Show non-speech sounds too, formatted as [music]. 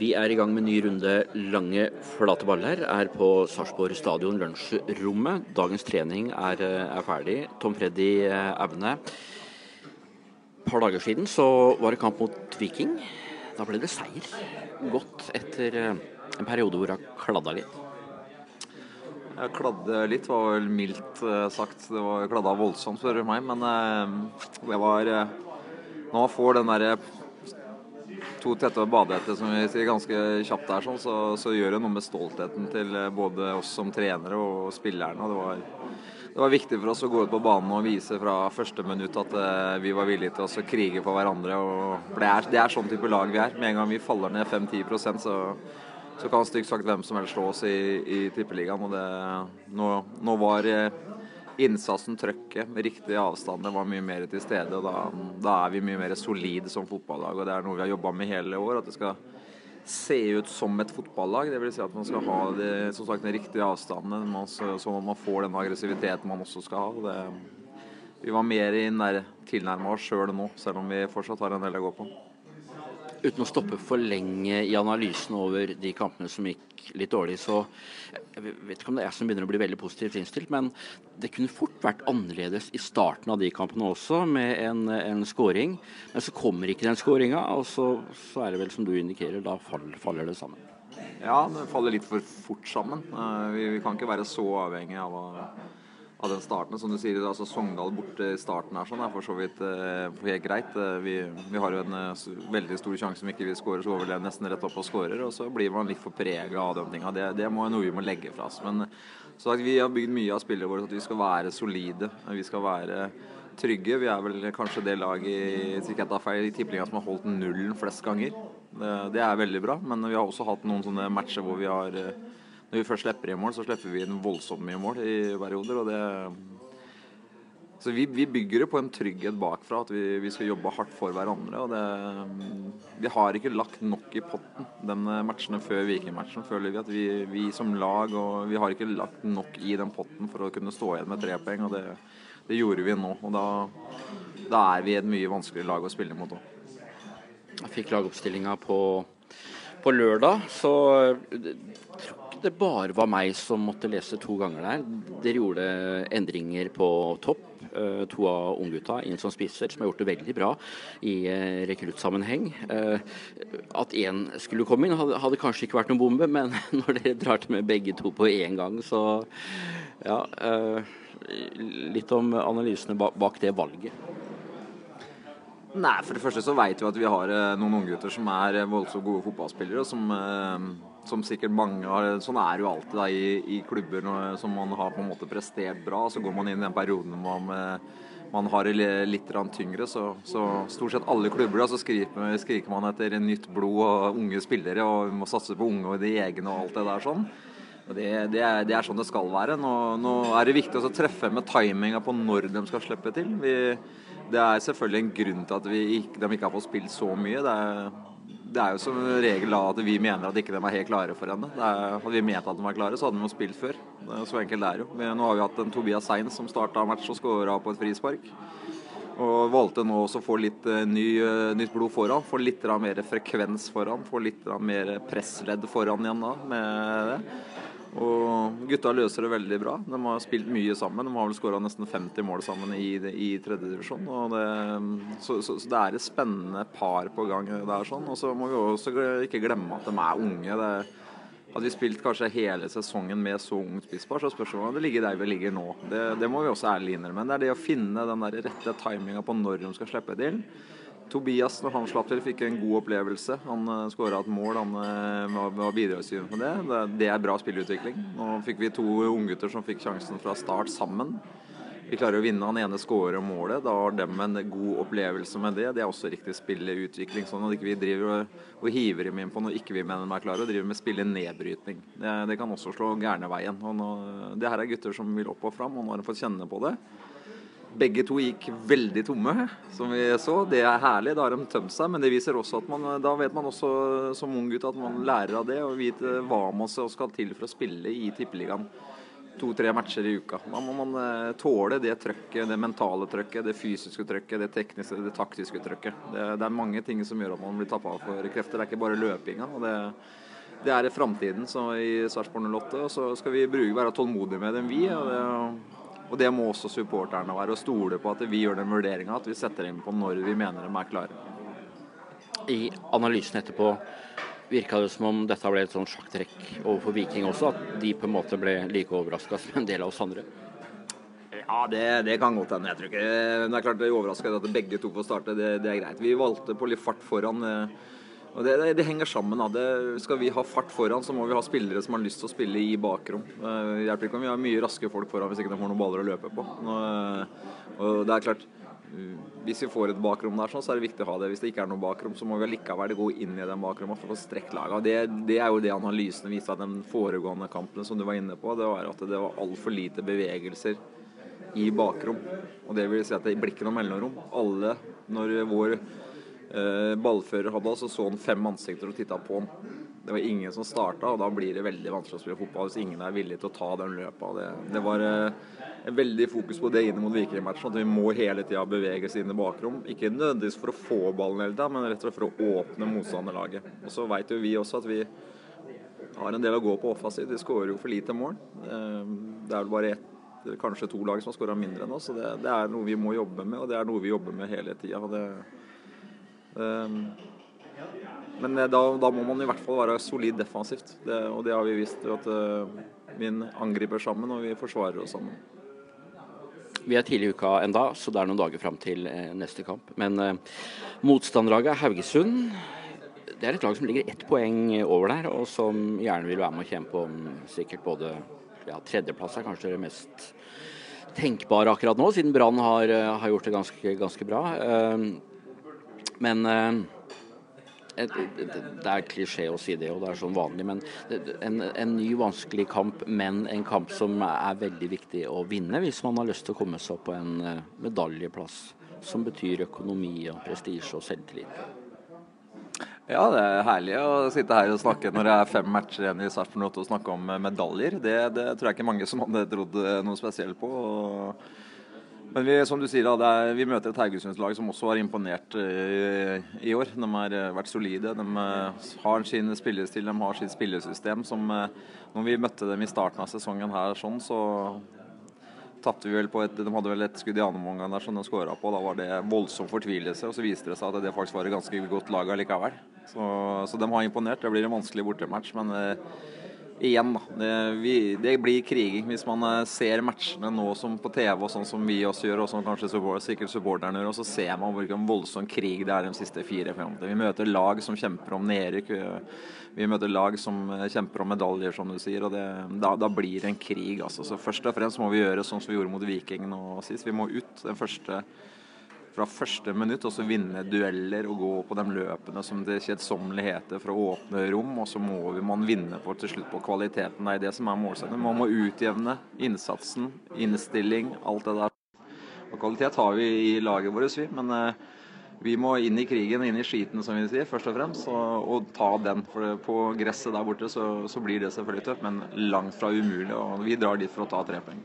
Vi er i gang med ny runde lange, flate baller. Er på Sarpsborg stadion, lunsjrommet. Dagens trening er, er ferdig. Tom Freddy Aune. Et par dager siden så var det kamp mot Viking. Da ble det seier. Godt etter en periode hvor har kladda litt. Jeg kladde litt, var vel mildt sagt. Det var kladda voldsomt, spør du meg. Men det var Når man får den derre to tette badehette, som vi sier ganske kjapt der, sånn, så, så, gjør det noe med stoltheten til både oss som trenere og spillerne. og det var, det var viktig for oss å gå ut på banen og vise fra første minutt at uh, vi var villige til å krige for hverandre. og det er, det er, sånn type lag vi er. Med en gang vi faller ned 5-10% så, så kan stygt sagt hvem som helst slå oss i, i Tippeligaen. og det, nå, nå var uh, innsatsen, trøkket, med avstander avstand, var mye mer til stede. og da, da, er vi mye mer solide som fotballag. og Det er noe vi har jobba med hele år. At det skal se ut som et fotballag. Dvs. Si at man skal ha de, som sagt, den riktige avstanden, sånn at man får den aggressiviteten man også skal ha. Det, vi var mer tilnærma oss sjøl nå, selv om vi fortsatt har en del å gå på uten å stoppe for lenge i analysen over de kampene som gikk litt dårlig, så Jeg vet ikke om det er jeg som begynner å bli veldig positivt innstilt, men det kunne fort vært annerledes i starten av de kampene også, med en, en scoring. Men så kommer ikke den scoringa, og så, så, er det vel som du indikerer, da faller, faller det sammen. Ja, det faller litt for fort sammen. Eh, vi, vi kan ikke være så avhengig av å av den starten. Som du sier, altså Sogndal borte i starten her sånn, er for så vidt eh, helt greit. Eh, vi, vi, har jo en eh, veldig stor sjanse om ikke vi skårer, så vi nesten rett opp og skårer. Og så blir man litt for prega av de tinga. Det, det må noe vi må legge fra oss. Men så vi har bygd mye av spillet vårt at vi skal være solide. Vi skal være trygge. Vi er vel kanskje det laget i, i tippeligaen som har holdt nullen flest ganger. Det, det er veldig bra. Men vi har også hatt noen sånne matcher hvor vi har når vi først slipper i mål, så slipper vi inn voldsomt mye mål i perioder. og det så vi, vi, bygger det på en trygghet bakfra, at vi, vi skal jobbe hardt for hverandre. og det, Vi har ikke lagt nok i potten den matchene før Viking-matchen, føler vi. At vi, vi, som lag og vi har ikke lagt nok i den potten for å kunne stå igjen med tre poeng. og det, det, gjorde vi nå. og da, da er vi et mye vanskeligere lag å spille mot òg. Jeg fikk lagoppstillinga på, på lørdag, så det bare var meg som måtte lese to ganger der. Dere gjorde endringer på topp. Eh, to av unggutta inn som spisser, som har gjort det veldig bra i eh, rekruttsammenheng. Eh, at én skulle komme inn, hadde, kanskje ikke vært noen bombe, men [laughs] når dere drar til med begge to på én gang, så ja. Litt om analysene bak det valget. Nei, For det første så vet vi at vi har noen unggutter som er voldsomt gode fotballspillere. og som som sikkert mange har Sånn er det jo alltid da, i, i, klubber når, som man har på en måte prestert bra. Så går man inn i den perioden hvor man, man har det litt tyngre. Så, så, stort sett alle klubber da, så skriker, skriker, man etter nytt blod og unge spillere. Og vi må satse på unge og de egne og alt det der sånn. Det, det, er, det er, sånn det skal være. Nå, nå er det viktig å treffe med timinga på når de skal slippe til. Vi, det er selvfølgelig en grunn til at vi, de ikke har fått spilt så mye. Det er det er jo som regel da at vi mener at ikke de er helt klare for henne. hadde vi ment at de var klare, så hadde de jo spilt før. så enkelt det er jo. Men Nå har vi hatt en Tobias Sein som starta match og skåra på et frispark. Og valgte nå også å få litt uh, ny, uh, nytt blod foran. Få litt mer frekvens foran. Få litt mer pressledd foran igjen da med det. Og gutta løser det veldig bra. De har spilt mye sammen. De har vel skåra nesten 50 mål sammen i, i tredjedivisjon. Så, så, så, det er et spennende par på gang der. sånn. Og så må vi også ikke glemme at de er unge. Det, hadde vi spilt kanskje hele sesongen med så ungt spisspar, så spørs det om det ligger der vi ligger nå. Det, det må vi også ærlig innrømme. Det er det å finne den der rette timinga på når de skal slippe til. Tobias, når han slapp til, fikk en god opplevelse. Han uh, eh, skåra et mål. Han uh, var bidragsgiver med det. det. det. er bra spillutvikling. Nå fikk vi to unggutter som fikk sjansen fra start sammen. Vi klarer å vinne. Han ene skårer målet. Da har de en god opplevelse med det. Det er også riktig spilleutvikling. Sånn at ikke vi driver og, og hiver dem inn på noe ikke vi mener de er klare, og driver med spillenedbrytning. Det, det kan også slå gærne veien. Og nå, det her er gutter som vil opp og fram, og nå har de fått kjenne på det. Begge to gikk veldig tomme, som vi så. Det er herlig, da har de tømt seg. Men det viser også at man, da vet man også som ung gutt at man lærer av det og vet hva man skal til for å spille i Tippeligaen. to-tre matcher i uka. Da må man eh, tåle det trøkket, det mentale trøkket, det fysiske trøkket, det tekniske, det taktiske trøkket. Det, det er mange ting som gjør at man blir tappa for krefter. Det er ikke bare løpinga. og det, det er framtiden i Sarpsborg 08. Og så skal vi bruke, være tålmodige med dem, vi. Og det, og det må også supporterne være. Og stole på at vi gjør den vurderinga, at vi setter inn på når vi mener de er klare. I analysen etterpå virka det som om dette ble et sånn sjakktrekk overfor Viking også, at de på en måte ble like overraska som en del av oss andre? Ja, det, det kan godt hende. Jeg tror ikke Men Det er klart det er overraskende at begge to får starte. Det, det, er greit. Vi valgte på litt fart foran. Eh, og det, det henger sammen. Da. skal vi ha fart foran, så må vi ha spillere som har lyst til å spille i bakrom. Det eh, hjelper ikke om vi har mye raske folk foran hvis ikke de får noen baller å løpe på. Eh, og det er klart hvis vi får et bakrom der, sånn, så er det viktig å ha det. Hvis det ikke er noe bakrom, så må vi likevel gå inn i den bakrommet for å strekke laget. Det, det, er jo det analysene viste av den foregående kampen som du var inne på. Det var at det var altfor lite bevegelser i bakrom. Og det vil si at det blir ikke noe mellomrom. Alle, når vår eh, ballfører hadde så så han fem ansikter og titta på han. Det var ingen som starta, og da blir det veldig vanskelig å spille fotball hvis ingen er villig til å ta den løpa. Det, det var eh, veldig fokus på det inn mot Viking-matchen. At vi må hele tida bevege oss inn i bakrom. Ikke nødvendigvis for å få ballen hele tida, men rett og slett for å åpne motstanderlaget. Og så veit jo vi også at vi har en del å gå på offensivt. Vi skårer jo for lite mål. Eh, det er vel bare ett, kanskje to lag som har skåra mindre enn oss. Så det, det, er noe vi må jobbe med, og det er noe vi jobber med hele tida. Men da, da, må man i hvert fall være solid defensivt, det, og det har vi vist. At vi angriper sammen og vi forsvarer oss sammen. Vi er tidlig i uka enda, så det er noen dager fram til eh, neste kamp. Men eh, motstanderlaget Haugesund det er et lag som ligger ett poeng over der, og som gjerne vil være med å kjempe om sikkert både ja, tredjeplass er kanskje det mest tenkbare akkurat nå, siden Brann har, eh, har, gjort det ganske, ganske bra. Uh, men uh, det er klisjé å si det, og det er sånn vanlig, men en, en, ny, vanskelig kamp, men en kamp som er veldig viktig å vinne hvis man har lyst til å komme seg opp på en eh, medaljeplass, som betyr økonomi og prestisje og selvtillit. Ja, det er herlig å sitte her og snakke når det er fem matcher igjen i Sarpsborg og snakke om medaljer. Det, det, tror jeg ikke mange som hadde trodd noe spesielt på. og men vi, som du sier, da, er, vi møter et Haugesundslag som også har imponert uh, i år. De har uh, vært solide. De uh, har sin spillestil, de har sitt spillesystem. Som, når vi møtte dem i starten av sesongen her, sånn, så tapte vi vel på et De hadde vel et skudd i andre omgang der som de skåra på. Da var det voldsom fortvilelse. Og så viste det seg at det faktisk var et ganske godt lag allikevel. Så, så de har imponert. Det blir en vanskelig bortematch, men igjen, da. Det, vi, det, blir kriging. Hvis man eh, ser matchene nå som på TV, og sånn som vi også gjør, og som kanskje support, sikkert supporterne gjør, og så ser man hvilken voldsom krig det er de siste fire-fem Vi møter lag som kjemper om nedrykk. Vi møter lag som eh, kjemper om medaljer, som du sier. og det, da, da, blir det en krig. altså. Så Først og fremst må vi gjøre sånn som vi gjorde mot Viking nå sist. Vi må ut den første fra første minutt og så vinne dueller og gå på de løpene som det kjedsommelig heter for å åpne rom. Og så må vi, man vinne for til slutt på kvaliteten. Det er det som er målsettingen. Man må utjevne innsatsen, innstilling, alt det der. Og kvalitet har vi i laget vårt, vi. Men eh, vi må inn i krigen, inn i skiten, som vi sier, først og fremst, og, og ta den. For på gresset der borte så, så blir det selvfølgelig tøft, men langt fra umulig. Og vi drar dit for å ta tre poeng.